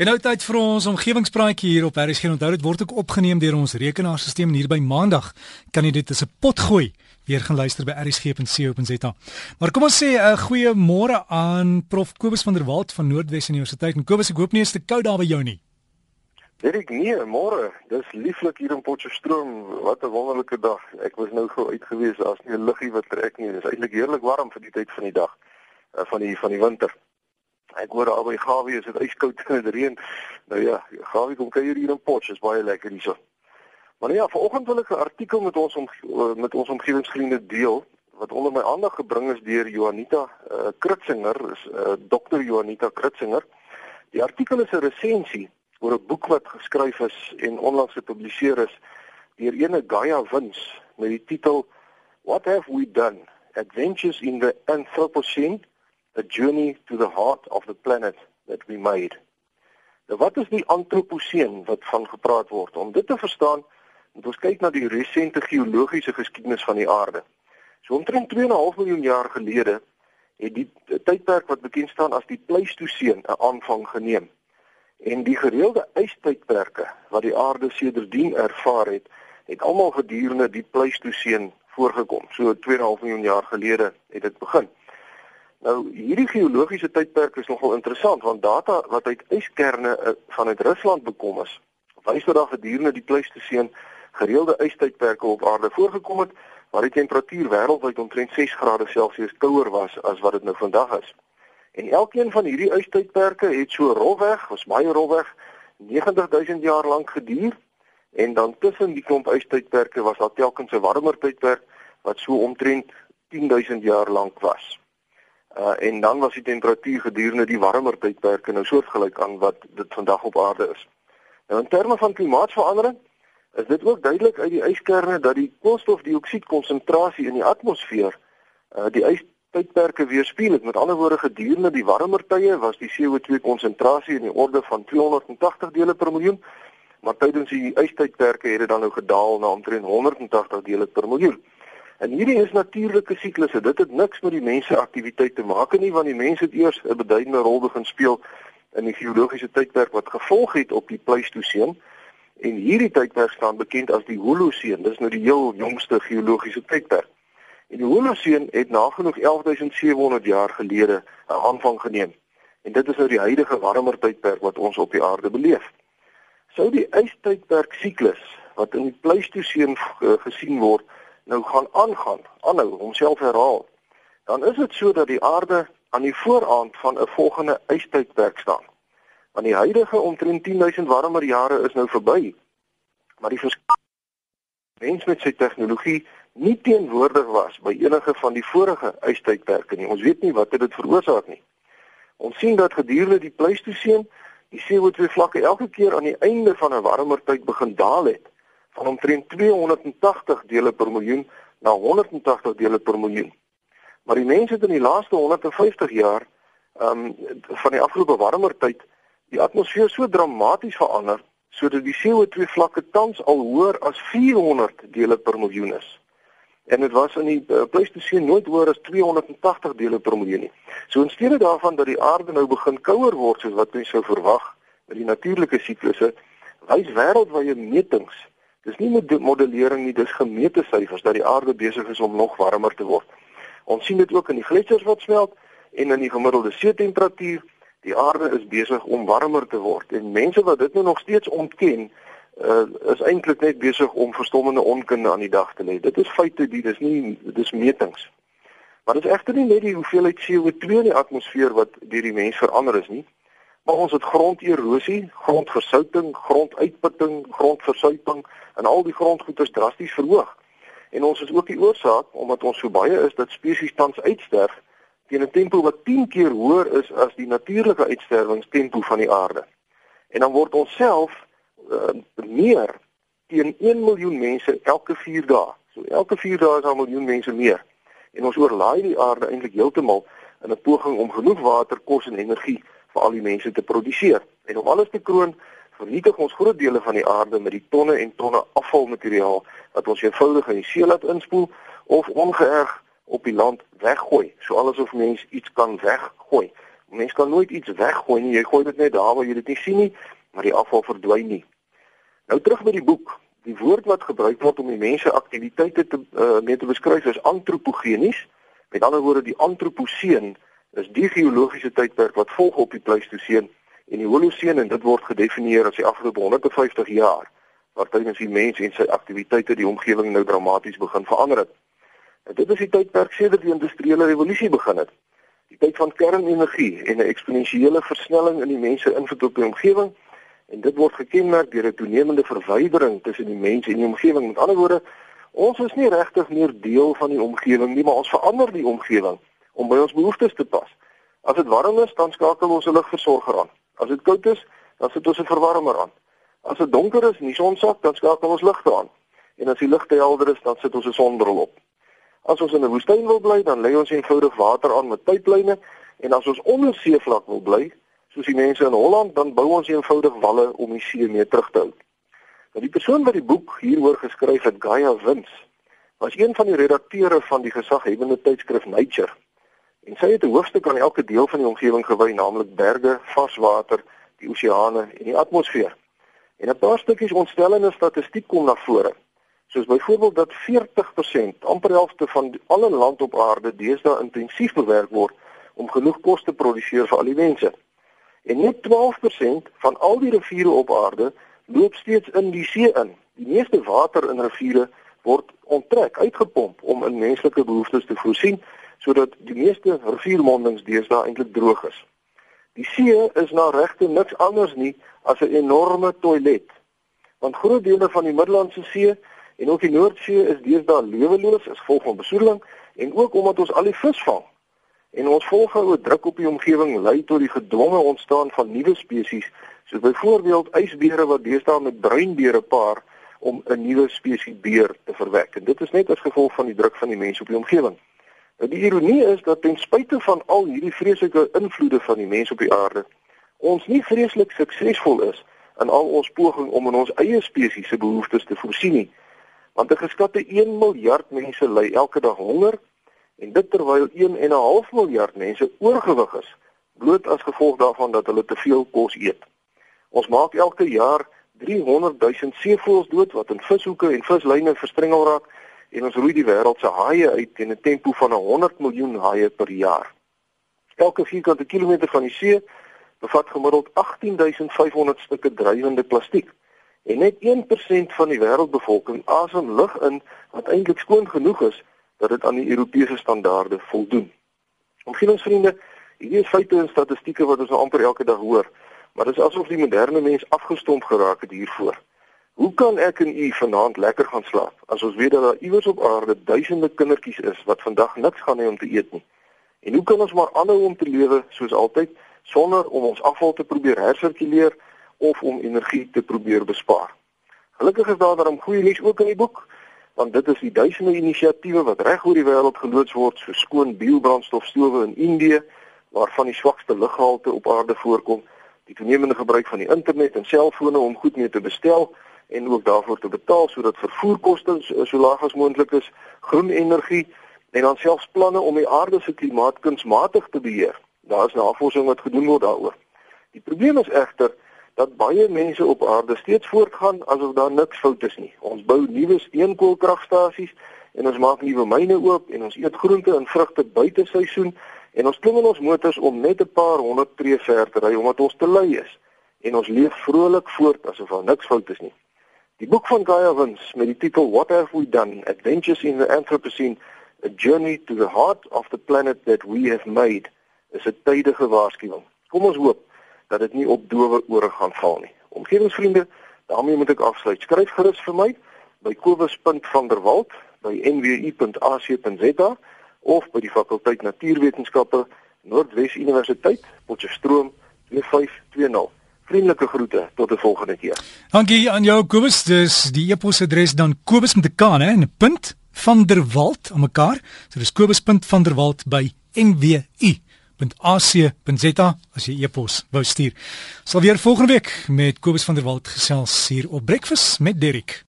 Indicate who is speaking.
Speaker 1: En nou tyd vir ons omgewingspraatjie hier op RSG. Onthou dit word ook opgeneem deur ons rekenaarstelsel en hier by Maandag kan jy dit as 'n pot gooi weer gaan luister by rsg.co.za. Maar kom ons sê 'n uh, goeie môre aan Prof Kobus van der Walt van Noordwes Universiteit. En Kobus, ek hoop nie is te koud daar by jou nie.
Speaker 2: Weet ek nie, môre. Dis lieflik hier in Potchefstroom. Wat 'n wonderlike dag. Ek was nou gou uit gewees. Daar's nie 'n luggie wat trek nie. Dis eintlik heerlik warm vir die tyd van die dag. Uh, van die van die winter. Ek hoor albei Gawie is dit yskoud en dit reën. Nou ja, Gawie kom kuier hier in Potch, is baie lekker hierso. Maar ja, vanoggend wil ek 'n artikel met ons om met ons omgewingsvriende deel wat onder my aandag gebring is deur Johanita uh, Kritzinger, is uh, Dr. Johanita Kritzinger. Die artikel is 'n resensie oor 'n boek wat geskryf is en onlangs gepubliseer is deur ene Gaia Wins met die titel What have we done? Adventures in the Anthropocene a journey to the heart of the planet that we made. Nou wat is die antroposeen wat van gepraat word? Om dit te verstaan, moet ons kyk na die resente geologiese geskiedenis van die aarde. So omtrent 2.5 miljoen jaar gelede het die tydperk wat bekend staan as die Pleistoseen 'n aanvang geneem. En die gereelde ystydperke wat die aarde sedertdien ervaar het, het almal gedurende die Pleistoseen voorgekom. So 2.5 miljoen jaar gelede het dit begin. Nou hierdie geologiese tydperk is nogal interessant want data wat uit yskerne uh, vanuit Rusland bekom is, wys dat daar gedurende die Pleistoseen gereelde ystydperke op aarde voorgekom het waar die temperatuur wêreldwyd omtrent 6 grade Celsius kouer was as wat dit nou vandag is. En elkeen van hierdie ystydperke het so rolweg, was baie rolweg 90000 jaar lank geduur en dan tussen die klomp ystydperke was daar telkens 'n warmer tydperk wat so omtrent 10000 jaar lank was. Uh en dan was die temperatuur gedurende die warmer tydperke nou soortgelyk aan wat dit vandag op aarde is. Nou in terme van klimaatsverandering is dit ook duidelik uit die yskerne dat die koolstofdioksied konsentrasie in die atmosfeer uh die ystydperke weerspieël. Met ander woorde gedurende die warmer tye was die CO2 konsentrasie in die orde van 280 dele per miljoen, maar tydens die ystydperke het dit dan nou gedaal na omtrent 180 dele per miljoen. En hierdie is natuurlike siklusse. Dit het niks met die mense aktiwiteit te maak nie, want die mense het eers 'n beduidende rol begin speel in die geologiese tydperk wat gevolg het op die Pleistoseen. En hierdie tydperk staan bekend as die Holoseen. Dis nou die heel jongste geologiese tydperk. En die Holoseen het nagenoeg 11700 jaar gelede 'n aanvang geneem. En dit is nou die huidige warmer tydperk wat ons op die aarde beleef. Sou die ystydperk siklus wat in die Pleistoseen gesien word nou gaan aangaan, aanhou homself herhaal, dan is dit so dat die aarde aan die vooraand van 'n volgende ystydperk staan. Want die huidige omtrent 10000 warmer jare is nou verby. Maar die mens met sy tegnologie nie teenwoordig was by enige van die vorige ystydperke nie. Ons weet nie wat dit veroorsaak nie. Ons sien dat gedurende die Pleistoseen die CO2 vlakke elke keer aan die einde van 'n warmer tyd begin daal het van omtrent 280 dele per miljoen na 180 dele per miljoen. Maar die mense het in die laaste 150 jaar ehm um, van die afgelope warmer tyd die atmosfeer so dramaties verander sodat die CO2 vlakke tans al hoër as 400 dele per miljoen is. En dit was in die uh, Pleistoseen nooit hoër as 280 dele per miljoen nie. So in steede daarvan dat die aarde nou begin kouer word soos wat mense sou verwag met die natuurlike siklusse, wys wêreldwye metings Dis nie met modellering nie, dis gemeete syfers dat die aarde besig is om nog warmer te word. Ons sien dit ook in die gletsers wat smelt en in die gemiddelde see temperatuur. Die aarde is besig om warmer te word en mense wat dit nou nog steeds ontken, uh, is eintlik net besig om verstommende onkunde aan die dag te lê. Dit is feite, dit is nie dis metings. Maar dit is egter nie net die hoeveelheid CO2 in die atmosfeer wat deur die mens verander is nie. Maar ons het gronderosie, grondversouting, gronduitputting, grondversuiping en al die grondgoeders drasties verhoog. En ons is ook die oorsaak omdat ons so baie is dat spesies tans uitsterf teen 'n tempo wat 10 keer hoër is as die natuurlike uitsterwingstempo van die aarde. En dan word ons self uh, meer teen 1 miljoen mense elke 4 dae. So elke 4 dae is daar 'n miljoen mense meer. En ons oorlaai die aarde eintlik heeltemal in 'n poging om genoeg water, kos en energie vir al die mense te produseer. En om alles te kroon, vernietig ons groot dele van die aarde met die tonne en tonne afvalmateriaal wat ons eenvoudig in die see laat inspoel of ongeërg op die land weggooi, so alles of mens iets kan weggooi. Mens kan nooit iets weggooi nie. Jy gooi dit net daar waar jy dit nie sien nie, maar die afval verdwyn nie. Nou terug by die boek. Die woord wat gebruik word om die mense aktiwiteite te uh, mee te beskryf is antropogenies. Met ander woorde, die antroposeen is die geologiese tydperk wat volg op die Pleistoseen en die Holoseen en dit word gedefinieer as die afgelope 150 jaar waar tydens die mens en sy aktiwiteite die omgewing nou dramaties begin verander het. En dit is die tydperk sedert die industriële revolusie begin het. Die tyd van kernenergie en 'n eksponensiële versnelling in die mense invloed op die omgewing en dit word gekenmerk deur 'n toenemende verwydering tussen die mens en die omgewing. Met ander woorde, ons is nie regtig meer deel van die omgewing nie, maar ons verander die omgewing om by ons behoeftes te pas. As dit warm is, dan skakel ons 'n ligversorger aan. As dit koud is, dan sit ons 'n verwarmer aan. As dit donker is en die son sak, dan skakel ons ligte aan. En as die ligte helder is, dan sit ons 'n sonbril op. As ons in 'n woestyn wil bly, dan lê ons eenvoudig water aan met pyplyne en as ons onder seevlak wil bly, soos die mense in Holland, dan bou ons eenvoudig walle om die see mee terug te hou. Nou die persoon wat die boek hieroor geskryf het, Gaia Wins, was een van die redakteure van die gesaghebende tydskrif Nature. En sy het 'n hoofstuk aan elke deel van die omgewing gewy, naamlik berge, varswater, die oseane en die atmosfeer. En 'n paar stukkies ontstellende statistiek kom na vore. Soos byvoorbeeld dat 40%, amper helfte van alle land op aarde deesdae intensief bewerk word om genoeg kos te produseer vir al die mense. En net 12% van al die riviere op aarde loop steeds in die see in. Die meeste water in riviere word onttrek, uitgepomp om in menslike behoeftes te voorsien sodat die meeste riviermondings deesdae eintlik droog is. Die see is na regte niks anders nie as 'n enorme toilet. Want groot dele van die Middellandse See en ook die Noordsee is deesdae leweloos as gevolg van besoedeling en ook omdat ons al die vis vang. En ons volgehoue druk op die omgewing lei tot die gedwonge ontstaan van nuwe spesies, soos byvoorbeeld ysbere wat deesdae met bruinbere paar om 'n nuwe spesies beer te verwek. En dit is net as gevolg van die druk van die mense op die omgewing. Die ironie is dat ten spyte van al hierdie vreeslike invloede van die mens op die aarde, ons nie vreeslik suksesvol is in al ons poging om in ons eie spesies se behoeftes te voorsien nie. Want 'n geskatte 1 miljard mense ly elke dag honger en dit terwyl 1 en 'n half miljard mense oorgewig is, bloot as gevolg daarvan dat hulle te veel kos eet. Ons maak elke jaar 300 000 seevoëls dood wat in vishoeke en vislyne verstrengel raak en ons roei die wêreld se haie uit teen 'n tempo van 100 miljoen haie per jaar. Elke vierkante kilometer van die see bevat gemiddeld 18500 stukke drywende plastiek. En net 1% van die wêreldbevolking asem lug in wat eintlik skoon genoeg is dat dit aan die Europese standaarde voldoen. Omgewingsvriende, hierdie is feite en statistieke wat ons nou amper elke dag hoor, maar dit is asof die moderne mens afgestomp geraak het hiervoor. Hoe kan ek en u vanaand lekker gaan slaap as ons weet dat daar iewers op aarde duisende kindertjies is wat vandag niks gaan hê om te eet nie? En hoe kan ons maar aanhou om te lewe soos altyd sonder om ons afval te probeer hersirkuleer of om energie te probeer bespaar? Gelukkig is daar daarom goeie nuus ook in die boek want dit is die duisende inisiatiewe wat reg oor die wêreld geloods word so skoon biobrandstofstowwe in Indië waarvan die swakste luggehalte op aarde voorkom die toenemende gebruik van die internet en selfone om goed mee te bestel en ook daarvoor te betaal sodat vervoerkoste so, laag as moontlik is, groen energie en dan selfs planne om die aarde se klimaat kunsmatig te beheer. Daar is navorsing wat gedoen word daaroor. Die probleem is egter dat baie mense op aarde steeds voortgaan asof daar niks fout is nie. Ons bou nuwe steenkoolkragstasies en ons maak nuwe myne oop en ons eet groente en vrugte buite seisoen en ons klim in ons motors om net 'n paar honderd tree ver te ry omdat ons te lui is en ons leef vrolik voort asof daar niks fout is nie. Die boek van Gaia Wins met die titel What Have We Done? Adventures in the Anthropocene: A Journey to the Heart of the Planet That We Have Made is 'n tydige waarskuwing. Kom ons hoop dat dit nie op dowe ore gaan val nie. Omgewingsvriende, daarmee moet ek afsluit. Skryf gerus vir my by kobus.vanderwalt by nwu.ac.za of by die fakulteit Natuurwetenskappe Noordwes Universiteit, Potchefstroom 2520. Vriendelike groete tot 'n volgende keer.
Speaker 1: Dankie aan jou Kobus. Dis die e-posadres dan Kobus met 'n K, hè, en 'n punt van der Walt aan mekaar. So dis kobus.vanderwalt by nwu.ac.za as jy e-pos wou stuur. Sal weer volgende week met Kobus van der Walt gesels hier op Breakfast met Derrick.